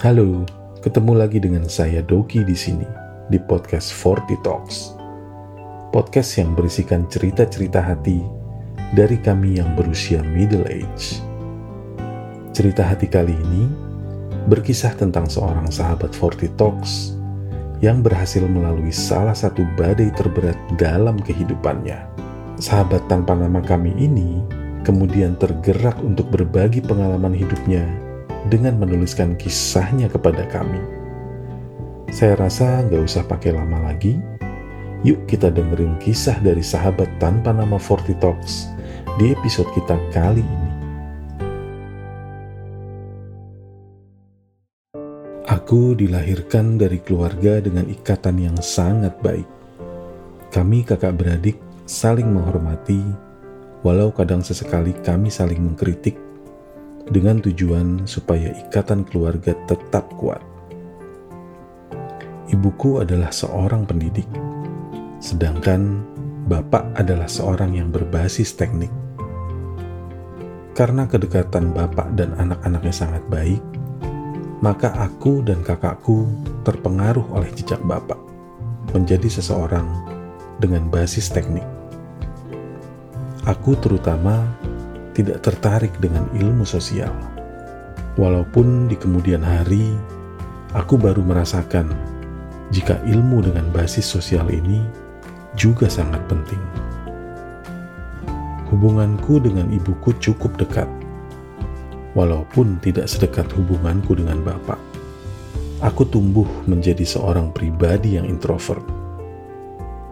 Halo, ketemu lagi dengan saya Doki di sini di podcast 40 Talks. Podcast yang berisikan cerita-cerita hati dari kami yang berusia middle age. Cerita hati kali ini berkisah tentang seorang sahabat 40 Talks yang berhasil melalui salah satu badai terberat dalam kehidupannya. Sahabat tanpa nama kami ini kemudian tergerak untuk berbagi pengalaman hidupnya dengan menuliskan kisahnya kepada kami. Saya rasa nggak usah pakai lama lagi. Yuk kita dengerin kisah dari sahabat tanpa nama Forty Talks di episode kita kali ini. Aku dilahirkan dari keluarga dengan ikatan yang sangat baik. Kami kakak beradik saling menghormati, walau kadang sesekali kami saling mengkritik dengan tujuan supaya ikatan keluarga tetap kuat. Ibuku adalah seorang pendidik, sedangkan bapak adalah seorang yang berbasis teknik. Karena kedekatan bapak dan anak-anaknya sangat baik, maka aku dan kakakku terpengaruh oleh jejak bapak menjadi seseorang dengan basis teknik. Aku terutama tidak tertarik dengan ilmu sosial. Walaupun di kemudian hari, aku baru merasakan jika ilmu dengan basis sosial ini juga sangat penting. Hubunganku dengan ibuku cukup dekat, walaupun tidak sedekat hubunganku dengan bapak. Aku tumbuh menjadi seorang pribadi yang introvert.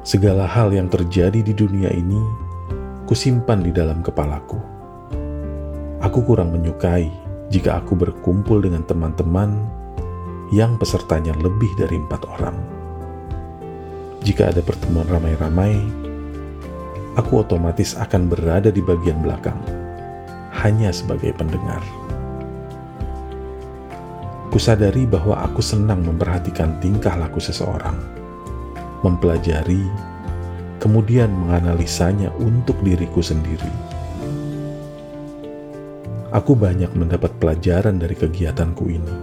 Segala hal yang terjadi di dunia ini kusimpan di dalam kepalaku Aku kurang menyukai jika aku berkumpul dengan teman-teman yang pesertanya lebih dari empat orang. Jika ada pertemuan ramai-ramai, aku otomatis akan berada di bagian belakang, hanya sebagai pendengar. Kusadari bahwa aku senang memperhatikan tingkah laku seseorang, mempelajari, kemudian menganalisanya untuk diriku sendiri Aku banyak mendapat pelajaran dari kegiatanku ini.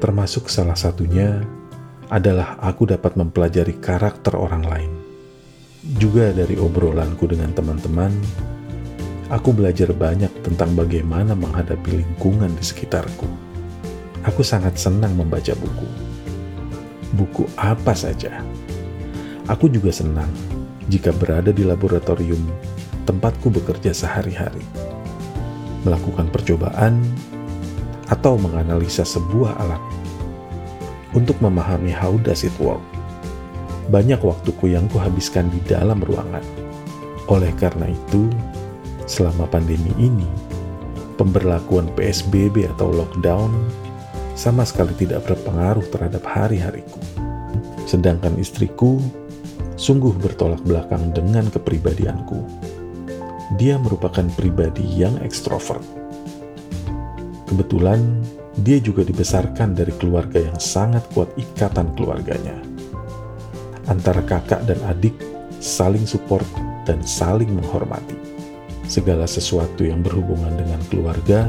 Termasuk salah satunya adalah aku dapat mempelajari karakter orang lain. Juga dari obrolanku dengan teman-teman, aku belajar banyak tentang bagaimana menghadapi lingkungan di sekitarku. Aku sangat senang membaca buku. Buku apa saja. Aku juga senang jika berada di laboratorium tempatku bekerja sehari-hari melakukan percobaan, atau menganalisa sebuah alat. Untuk memahami how does it work, banyak waktuku yang kuhabiskan di dalam ruangan. Oleh karena itu, selama pandemi ini, pemberlakuan PSBB atau lockdown sama sekali tidak berpengaruh terhadap hari-hariku. Sedangkan istriku sungguh bertolak belakang dengan kepribadianku dia merupakan pribadi yang ekstrovert. Kebetulan, dia juga dibesarkan dari keluarga yang sangat kuat ikatan keluarganya. Antara kakak dan adik saling support dan saling menghormati. Segala sesuatu yang berhubungan dengan keluarga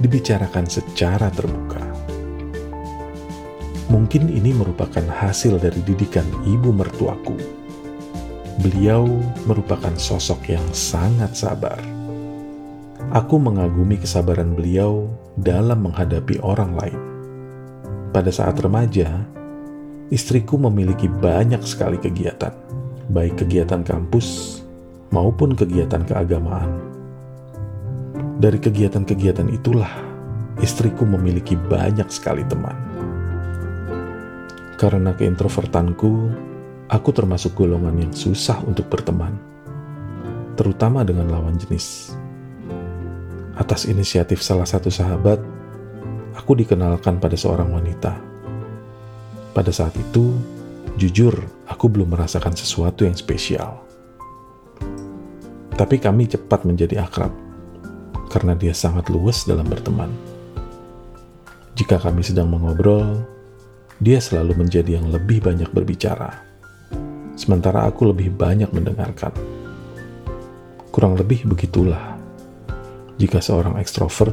dibicarakan secara terbuka. Mungkin ini merupakan hasil dari didikan ibu mertuaku Beliau merupakan sosok yang sangat sabar. Aku mengagumi kesabaran beliau dalam menghadapi orang lain. Pada saat remaja, istriku memiliki banyak sekali kegiatan, baik kegiatan kampus maupun kegiatan keagamaan. Dari kegiatan-kegiatan itulah istriku memiliki banyak sekali teman. Karena keintrovertanku, Aku termasuk golongan yang susah untuk berteman, terutama dengan lawan jenis. Atas inisiatif salah satu sahabat, aku dikenalkan pada seorang wanita. Pada saat itu, jujur, aku belum merasakan sesuatu yang spesial. Tapi kami cepat menjadi akrab karena dia sangat luwes dalam berteman. Jika kami sedang mengobrol, dia selalu menjadi yang lebih banyak berbicara sementara aku lebih banyak mendengarkan. Kurang lebih begitulah jika seorang ekstrovert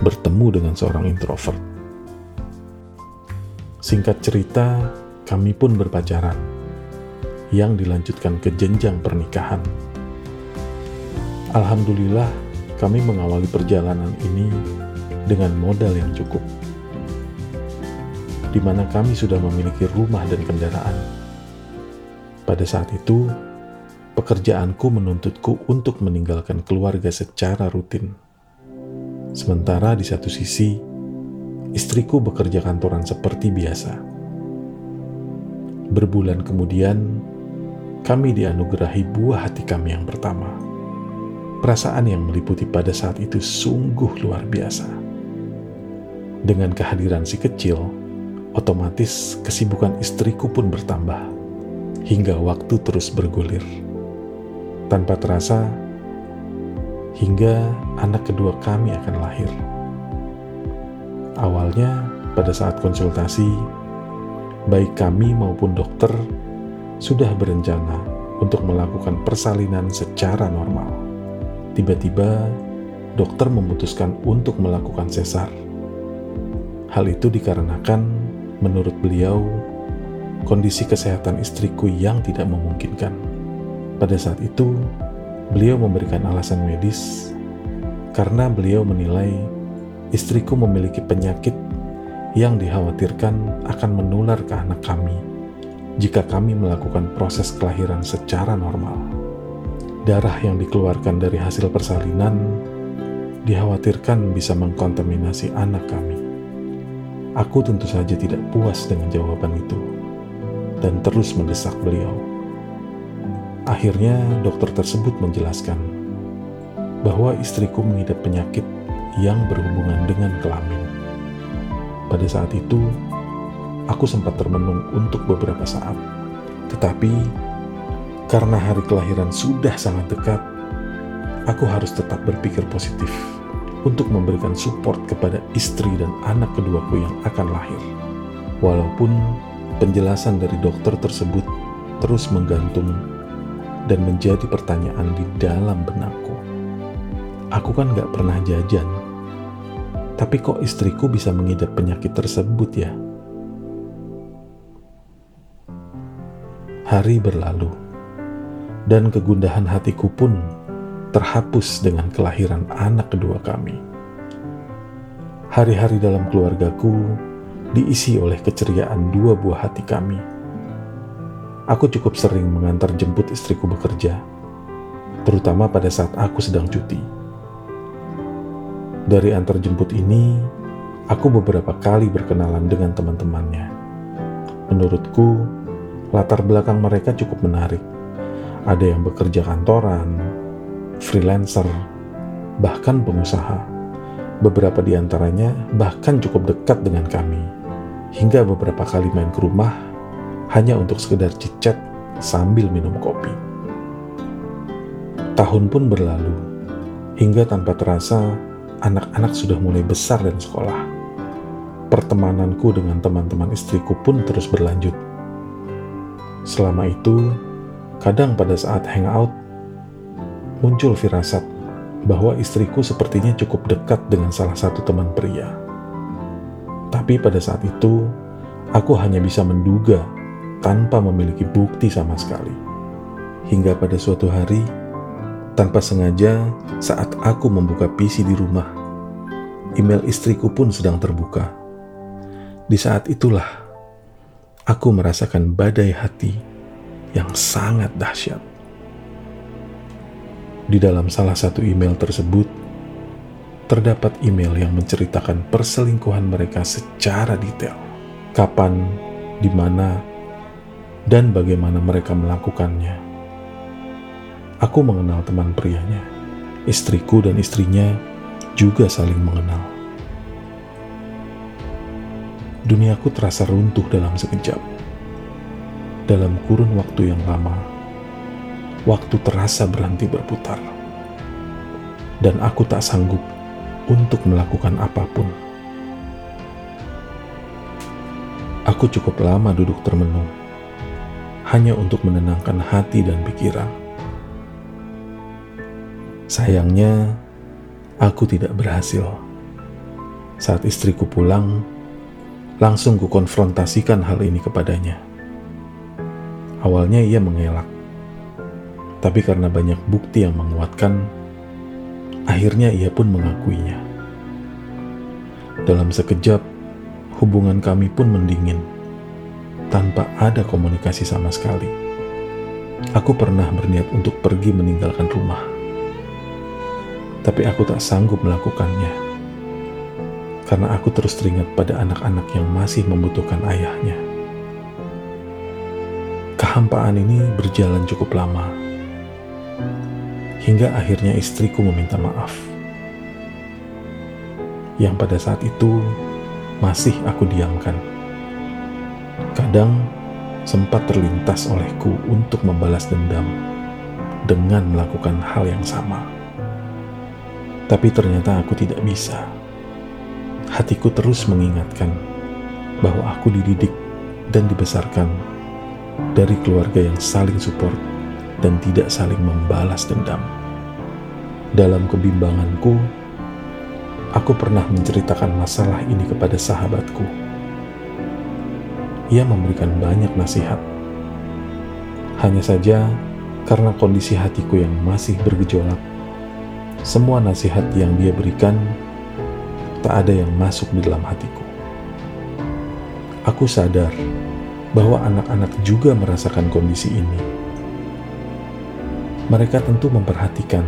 bertemu dengan seorang introvert. Singkat cerita, kami pun berpacaran, yang dilanjutkan ke jenjang pernikahan. Alhamdulillah, kami mengawali perjalanan ini dengan modal yang cukup, di mana kami sudah memiliki rumah dan kendaraan. Pada saat itu, pekerjaanku menuntutku untuk meninggalkan keluarga secara rutin. Sementara di satu sisi, istriku bekerja kantoran seperti biasa. Berbulan kemudian, kami dianugerahi buah hati kami yang pertama. Perasaan yang meliputi pada saat itu sungguh luar biasa. Dengan kehadiran si kecil, otomatis kesibukan istriku pun bertambah, hingga waktu terus bergulir. Tanpa terasa, hingga anak kedua kami akan lahir. Awalnya, pada saat konsultasi, baik kami maupun dokter sudah berencana untuk melakukan persalinan secara normal. Tiba-tiba, dokter memutuskan untuk melakukan sesar. Hal itu dikarenakan, menurut beliau, kondisi kesehatan istriku yang tidak memungkinkan. Pada saat itu, beliau memberikan alasan medis karena beliau menilai istriku memiliki penyakit yang dikhawatirkan akan menular ke anak kami jika kami melakukan proses kelahiran secara normal. Darah yang dikeluarkan dari hasil persalinan dikhawatirkan bisa mengkontaminasi anak kami. Aku tentu saja tidak puas dengan jawaban itu dan terus mendesak beliau. Akhirnya dokter tersebut menjelaskan bahwa istriku mengidap penyakit yang berhubungan dengan kelamin. Pada saat itu, aku sempat termenung untuk beberapa saat. Tetapi, karena hari kelahiran sudah sangat dekat, aku harus tetap berpikir positif untuk memberikan support kepada istri dan anak keduaku yang akan lahir. Walaupun penjelasan dari dokter tersebut terus menggantung dan menjadi pertanyaan di dalam benakku. Aku kan gak pernah jajan, tapi kok istriku bisa mengidap penyakit tersebut ya? Hari berlalu, dan kegundahan hatiku pun terhapus dengan kelahiran anak kedua kami. Hari-hari dalam keluargaku diisi oleh keceriaan dua buah hati kami. Aku cukup sering mengantar jemput istriku bekerja, terutama pada saat aku sedang cuti. Dari antar jemput ini, aku beberapa kali berkenalan dengan teman-temannya. Menurutku, latar belakang mereka cukup menarik. Ada yang bekerja kantoran, freelancer, bahkan pengusaha. Beberapa di antaranya bahkan cukup dekat dengan kami, hingga beberapa kali main ke rumah hanya untuk sekedar cicat sambil minum kopi. Tahun pun berlalu, hingga tanpa terasa anak-anak sudah mulai besar dan sekolah. Pertemananku dengan teman-teman istriku pun terus berlanjut. Selama itu, kadang pada saat hangout, muncul firasat bahwa istriku sepertinya cukup dekat dengan salah satu teman pria. Tapi pada saat itu, aku hanya bisa menduga tanpa memiliki bukti sama sekali. Hingga pada suatu hari, tanpa sengaja, saat aku membuka PC di rumah, email istriku pun sedang terbuka. Di saat itulah, aku merasakan badai hati yang sangat dahsyat. Di dalam salah satu email tersebut, terdapat email yang menceritakan perselingkuhan mereka secara detail. Kapan, di mana, dan bagaimana mereka melakukannya Aku mengenal teman prianya. Istriku dan istrinya juga saling mengenal. Duniaku terasa runtuh dalam sekejap. Dalam kurun waktu yang lama, waktu terasa berhenti berputar. Dan aku tak sanggup untuk melakukan apa pun. Aku cukup lama duduk termenung, hanya untuk menenangkan hati dan pikiran Sayangnya, aku tidak berhasil. Saat istriku pulang, Langsung ku konfrontasikan hal ini kepadanya. Awalnya ia mengelak, tapi karena banyak bukti yang menguatkan, akhirnya ia pun mengakuinya. Dalam sekejap, hubungan kami pun mendingin, tanpa ada komunikasi sama sekali. Aku pernah berniat untuk pergi meninggalkan rumah, tapi aku tak sanggup melakukannya karena aku terus teringat pada anak-anak yang masih membutuhkan ayahnya. Kehampaan ini berjalan cukup lama, hingga akhirnya istriku meminta maaf. Yang pada saat itu masih aku diamkan. Kadang sempat terlintas olehku untuk membalas dendam dengan melakukan hal yang sama. Tapi ternyata aku tidak bisa. Hatiku terus mengingatkan bahwa aku dididik dan dibesarkan dari keluarga yang saling support dan tidak saling membalas dendam. Dalam kebimbanganku, aku pernah menceritakan masalah ini kepada sahabatku. Ia memberikan banyak nasihat. Hanya saja karena kondisi hatiku yang masih bergejolak, semua nasihat yang dia berikan tak ada yang masuk di dalam hatiku. Aku sadar bahwa anak-anak juga merasakan kondisi ini. Mereka tentu memperhatikan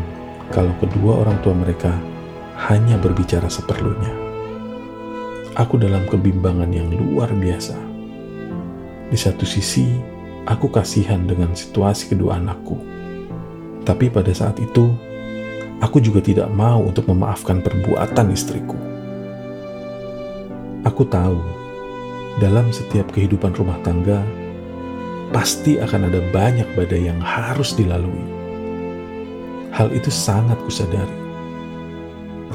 kalau kedua orang tua mereka hanya berbicara seperlunya. Aku dalam kebimbangan yang luar biasa. Di satu sisi, aku kasihan dengan situasi kedua anakku. Tapi pada saat itu, aku juga tidak mau untuk memaafkan perbuatan istriku. Aku tahu dalam setiap kehidupan rumah tangga, pasti akan ada banyak badai yang harus dilalui. Hal itu sangat kusadari.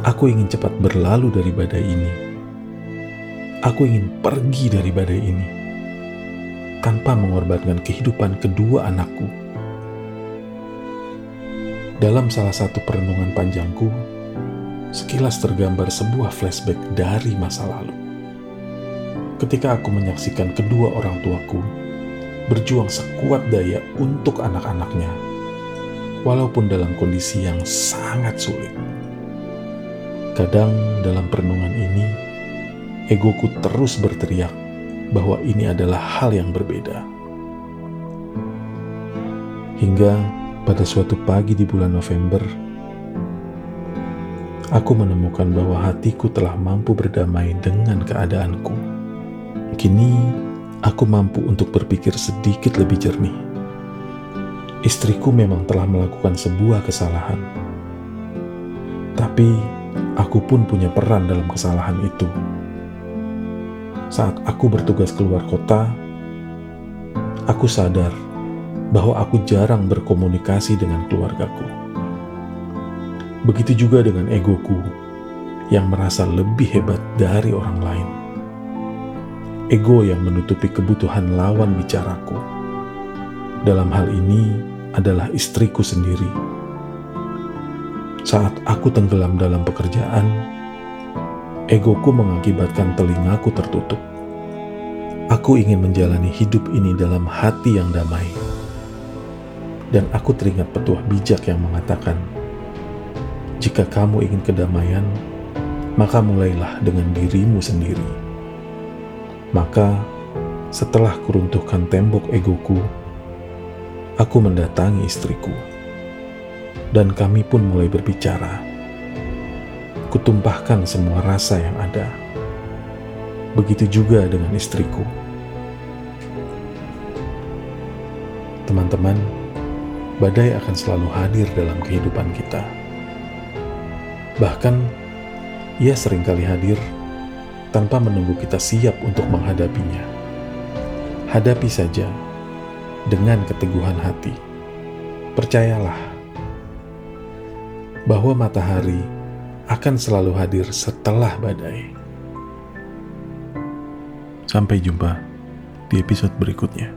Aku ingin cepat berlalu dari badai ini. Aku ingin pergi dari badai ini tanpa mengorbankan kehidupan kedua anakku. Dalam salah satu perenungan panjangku, sekilas tergambar sebuah flashback dari masa lalu ketika aku menyaksikan kedua orang tuaku berjuang sekuat daya untuk anak-anaknya, walaupun dalam kondisi yang sangat sulit. Kadang dalam perenungan ini, egoku terus berteriak bahwa ini adalah hal yang berbeda. Hingga pada suatu pagi di bulan November, aku menemukan bahwa hatiku telah mampu berdamai dengan keadaanku Kini aku mampu untuk berpikir sedikit lebih jernih. Istriku memang telah melakukan sebuah kesalahan, tapi aku pun punya peran dalam kesalahan itu. Saat aku bertugas keluar kota, aku sadar bahwa aku jarang berkomunikasi dengan keluargaku. Begitu juga dengan egoku yang merasa lebih hebat dari orang lain ego yang menutupi kebutuhan lawan bicaraku. Dalam hal ini adalah istriku sendiri. Saat aku tenggelam dalam pekerjaan, egoku mengakibatkan telingaku tertutup. Aku ingin menjalani hidup ini dalam hati yang damai. Dan aku teringat petuah bijak yang mengatakan, jika kamu ingin kedamaian, maka mulailah dengan dirimu sendiri. Maka, setelah kuruntuhkan tembok egoku, aku mendatangi istriku, dan kami pun mulai berbicara. Kutumpahkan semua rasa yang ada. Begitu juga dengan istriku. Teman-teman, badai akan selalu hadir dalam kehidupan kita. Bahkan, ia sering kali hadir tanpa menunggu kita siap untuk menghadapinya. Hadapi saja dengan keteguhan hati. Percayalah bahwa matahari akan selalu hadir setelah badai. Sampai jumpa di episode berikutnya.